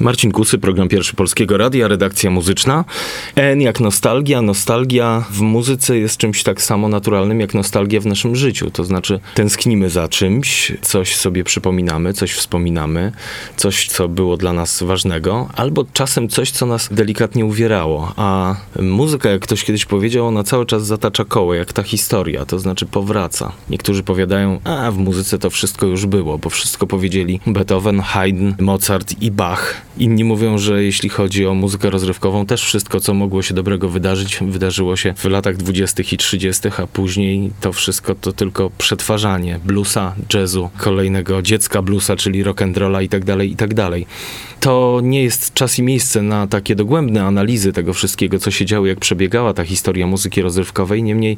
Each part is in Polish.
Marcin Kusy, program Pierwszy Polskiego Radia, redakcja muzyczna. N jak nostalgia. Nostalgia w muzyce jest czymś tak samo naturalnym jak nostalgia w naszym życiu. To znaczy tęsknimy za czymś, coś sobie przypominamy, coś wspominamy, coś, co było dla nas ważnego, albo czasem coś, co nas delikatnie uwierało. A muzyka, jak ktoś kiedyś powiedział, ona cały czas zatacza koło, jak ta historia, to znaczy powraca. Niektórzy powiadają, a w muzyce to wszystko już było, bo wszystko powiedzieli Beethoven, Haydn, Mozart i Bach Inni mówią, że jeśli chodzi o muzykę rozrywkową, też wszystko, co mogło się dobrego wydarzyć, wydarzyło się w latach 20. i 30., a później to wszystko to tylko przetwarzanie bluesa, jazzu, kolejnego dziecka bluesa, czyli rock and rolla i tak dalej, i tak dalej. To nie jest czas i miejsce na takie dogłębne analizy tego wszystkiego, co się działo, jak przebiegała ta historia muzyki rozrywkowej. Niemniej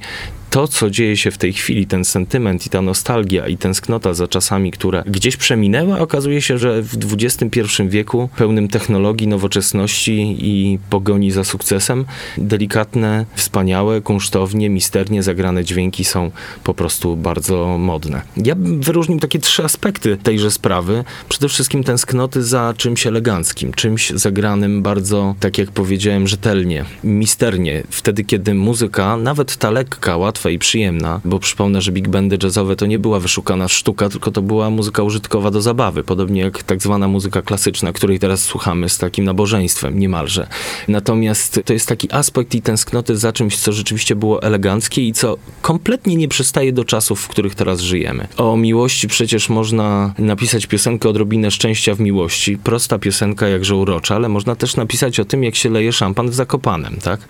to, co dzieje się w tej chwili, ten sentyment i ta nostalgia i tęsknota za czasami, które gdzieś przeminęły, okazuje się, że w XXI wieku pełnym technologii, nowoczesności i pogoni za sukcesem, delikatne, wspaniałe, kunsztownie, misternie zagrane dźwięki są po prostu bardzo modne. Ja bym wyróżnił takie trzy aspekty tejże sprawy. Przede wszystkim tęsknoty za czymś eleganckim, czymś zagranym bardzo, tak jak powiedziałem, rzetelnie, misternie. Wtedy, kiedy muzyka, nawet ta lekka, łatwa i przyjemna, bo przypomnę, że big bandy jazzowe to nie była wyszukana sztuka, tylko to była muzyka użytkowa do zabawy, podobnie jak tak zwana muzyka klasyczna, której teraz słuchamy z takim nabożeństwem niemalże. Natomiast to jest taki aspekt i tęsknoty za czymś, co rzeczywiście było eleganckie i co kompletnie nie przystaje do czasów, w których teraz żyjemy. O miłości przecież można napisać piosenkę Odrobinę szczęścia w miłości. Prosta piosenka, jakże urocza, ale można też napisać o tym, jak się leje szampan w Zakopanem, tak?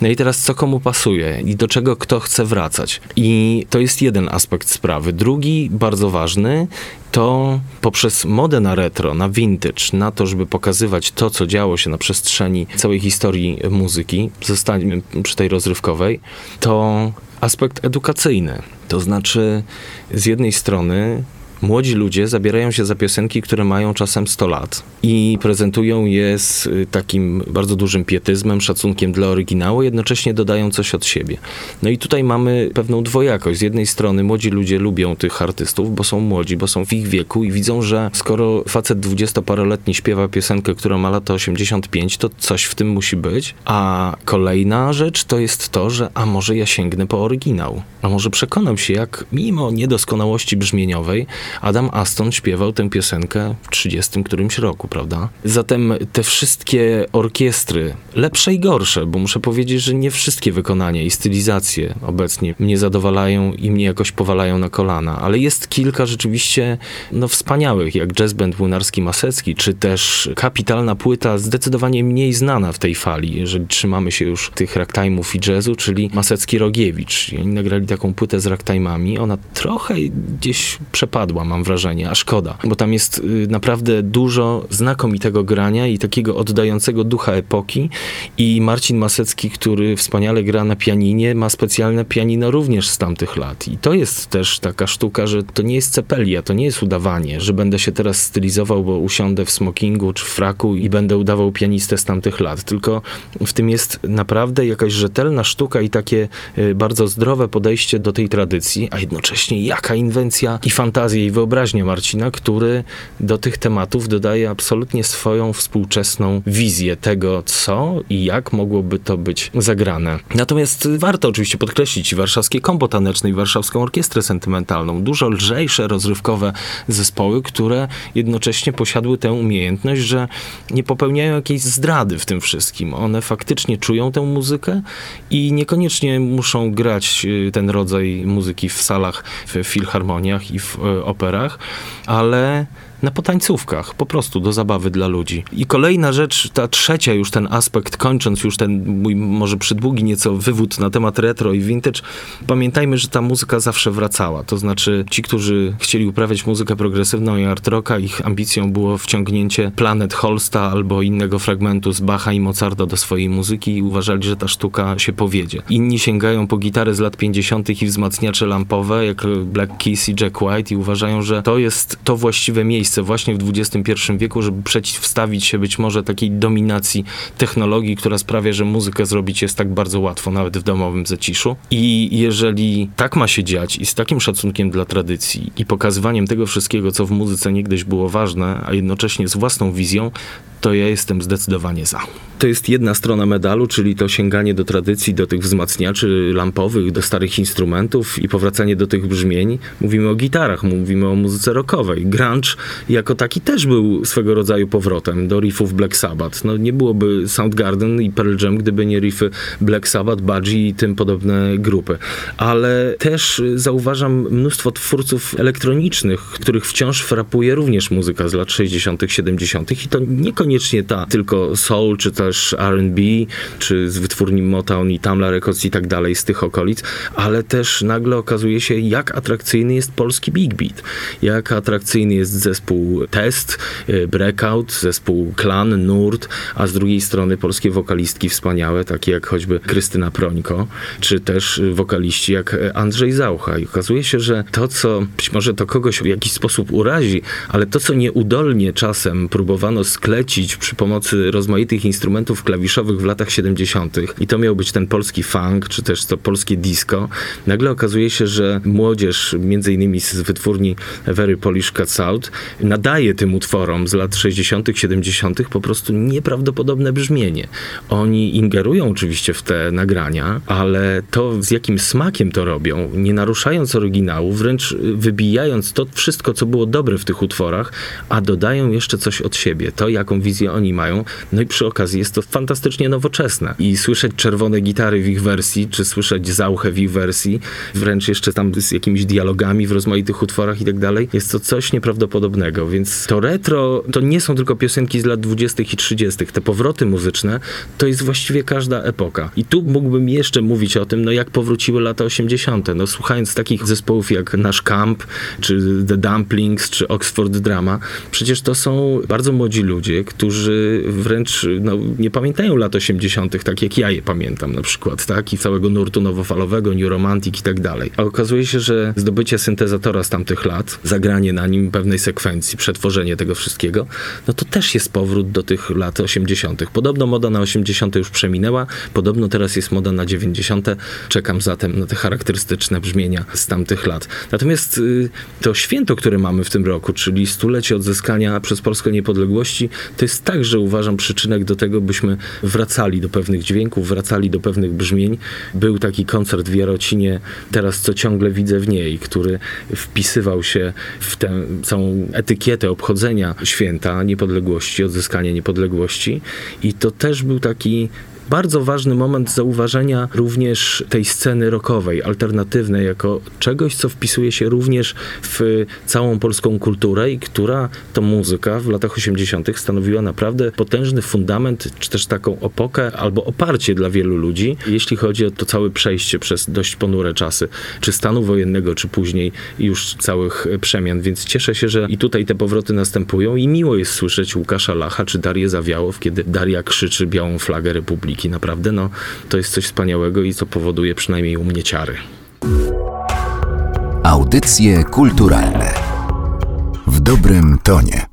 No i teraz co komu pasuje i do czego kto chce wracać. I to jest jeden aspekt sprawy. Drugi, bardzo ważny, to poprzez modę na retro, na vintage, na to, żeby pokazywać to, co działo się na przestrzeni całej historii muzyki, zostańmy przy tej rozrywkowej, to aspekt edukacyjny. To znaczy, z jednej strony młodzi ludzie zabierają się za piosenki, które mają czasem 100 lat i prezentują je z y, takim bardzo dużym pietyzmem, szacunkiem dla oryginału, jednocześnie dodają coś od siebie. No i tutaj mamy pewną dwojakość. Z jednej strony młodzi ludzie lubią tych artystów, bo są młodzi, bo są w ich wieku i widzą, że skoro facet dwudziestoparoletni śpiewa piosenkę, która ma lata 85, to coś w tym musi być. A kolejna rzecz to jest to, że a może ja sięgnę po oryginał. A może przekonam się, jak mimo niedoskonałości brzmieniowej, Adam Aston śpiewał tę piosenkę w 30 którymś roku, prawda? Zatem te wszystkie orkiestry, lepsze i gorsze, bo muszę powiedzieć, że nie wszystkie wykonania i stylizacje obecnie mnie zadowalają i mnie jakoś powalają na kolana, ale jest kilka rzeczywiście no, wspaniałych, jak jazz band Młynarski Masecki, czy też kapitalna płyta, zdecydowanie mniej znana w tej fali, jeżeli trzymamy się już tych ragtime'ów i jazzu, czyli Masecki Rogiewicz. Oni nagrali taką płytę z ragtime'ami, ona trochę gdzieś przepadła mam wrażenie, a szkoda, bo tam jest y, naprawdę dużo znakomitego grania i takiego oddającego ducha epoki. I Marcin Masecki, który wspaniale gra na pianinie, ma specjalne pianino również z tamtych lat. I to jest też taka sztuka, że to nie jest cepelia, to nie jest udawanie, że będę się teraz stylizował, bo usiądę w smokingu czy w fraku i będę udawał pianistę z tamtych lat, tylko w tym jest naprawdę jakaś rzetelna sztuka i takie y, bardzo zdrowe podejście do tej tradycji, a jednocześnie jaka inwencja i fantazja i wyobraźnię Marcina, który do tych tematów dodaje absolutnie swoją współczesną wizję tego, co i jak mogłoby to być zagrane. Natomiast warto oczywiście podkreślić warszawskie kombo taneczne i warszawską orkiestrę sentymentalną. Dużo lżejsze, rozrywkowe zespoły, które jednocześnie posiadły tę umiejętność, że nie popełniają jakiejś zdrady w tym wszystkim. One faktycznie czują tę muzykę i niekoniecznie muszą grać y, ten rodzaj muzyki w salach, w filharmoniach i w y, operach operach, ale na potańcówkach, po prostu do zabawy dla ludzi. I kolejna rzecz, ta trzecia już ten aspekt, kończąc już ten mój może przydługi nieco wywód na temat retro i vintage, pamiętajmy, że ta muzyka zawsze wracała. To znaczy ci, którzy chcieli uprawiać muzykę progresywną i art rocka, ich ambicją było wciągnięcie Planet Holsta albo innego fragmentu z Bacha i Mozarta do swojej muzyki i uważali, że ta sztuka się powiedzie. Inni sięgają po gitary z lat 50. i wzmacniacze lampowe, jak Black Keys i Jack White i uważają, że to jest to właściwe miejsce właśnie w XXI wieku, żeby przeciwstawić się być może takiej dominacji technologii, która sprawia, że muzykę zrobić jest tak bardzo łatwo, nawet w domowym zaciszu. I jeżeli tak ma się dziać i z takim szacunkiem dla tradycji i pokazywaniem tego wszystkiego, co w muzyce niegdyś było ważne, a jednocześnie z własną wizją, to ja jestem zdecydowanie za. To jest jedna strona medalu, czyli to sięganie do tradycji, do tych wzmacniaczy lampowych, do starych instrumentów i powracanie do tych brzmień. Mówimy o gitarach, mówimy o muzyce rockowej. Grunge jako taki też był swego rodzaju powrotem do riffów Black Sabbath. No nie byłoby Soundgarden i Pearl Jam, gdyby nie riffy Black Sabbath, Budgie i tym podobne grupy. Ale też zauważam mnóstwo twórców elektronicznych, których wciąż frapuje również muzyka z lat 60., 70. i to niekoniecznie niekoniecznie ta, tylko soul, czy też R&B, czy z wytwórni Motown i Tamla Records i tak dalej z tych okolic, ale też nagle okazuje się, jak atrakcyjny jest polski Big Beat, jak atrakcyjny jest zespół Test, y, Breakout, zespół Klan, Nurt, a z drugiej strony polskie wokalistki wspaniałe, takie jak choćby Krystyna Prońko, czy też wokaliści jak Andrzej Zaucha. I okazuje się, że to, co być może to kogoś w jakiś sposób urazi, ale to, co nieudolnie czasem próbowano sklecić przy pomocy rozmaitych instrumentów klawiszowych w latach 70. i to miał być ten polski funk, czy też to polskie disco, nagle okazuje się, że młodzież, między innymi z wytwórni Very Polish Cuts Out, nadaje tym utworom z lat 60., 70. po prostu nieprawdopodobne brzmienie. Oni ingerują oczywiście w te nagrania, ale to z jakim smakiem to robią, nie naruszając oryginału, wręcz wybijając to wszystko, co było dobre w tych utworach, a dodają jeszcze coś od siebie. To, jaką wizję wizję oni mają. No i przy okazji jest to fantastycznie nowoczesne. I słyszeć czerwone gitary w ich wersji, czy słyszeć zauchę w ich wersji, wręcz jeszcze tam z jakimiś dialogami w rozmaitych utworach i tak dalej, jest to coś nieprawdopodobnego. Więc to retro to nie są tylko piosenki z lat 20. i 30. Te powroty muzyczne to jest właściwie każda epoka. I tu mógłbym jeszcze mówić o tym, no jak powróciły lata 80. No słuchając takich zespołów jak Nasz Camp, czy The Dumplings, czy Oxford Drama, przecież to są bardzo młodzi ludzie, którzy wręcz no, nie pamiętają lat 80., tak jak ja je pamiętam na przykład, tak? I całego nurtu nowofalowego, New Romantic i tak dalej. A okazuje się, że zdobycie syntezatora z tamtych lat, zagranie na nim pewnej sekwencji, przetworzenie tego wszystkiego, no to też jest powrót do tych lat 80. Podobno moda na 80. już przeminęła, podobno teraz jest moda na 90. Czekam zatem na te charakterystyczne brzmienia z tamtych lat. Natomiast y, to święto, które mamy w tym roku, czyli stulecie odzyskania przez Polskę niepodległości, to jest także, uważam, przyczynek do tego, byśmy wracali do pewnych dźwięków, wracali do pewnych brzmień. Był taki koncert w Jarocinie, teraz co ciągle widzę w niej, który wpisywał się w tę całą etykietę obchodzenia święta niepodległości, odzyskania niepodległości. I to też był taki bardzo ważny moment zauważenia również tej sceny rockowej, alternatywnej, jako czegoś, co wpisuje się również w całą polską kulturę i która to muzyka w latach 80. stanowiła naprawdę potężny fundament, czy też taką opokę albo oparcie dla wielu ludzi, jeśli chodzi o to całe przejście przez dość ponure czasy, czy stanu wojennego, czy później już całych przemian. Więc cieszę się, że i tutaj te powroty następują i miło jest słyszeć Łukasza Lacha czy Darię Zawiałow, kiedy Daria krzyczy białą flagę Republiki Naprawdę, no, to jest coś wspaniałego i co powoduje przynajmniej u mnie ciary. Audycje kulturalne w dobrym tonie.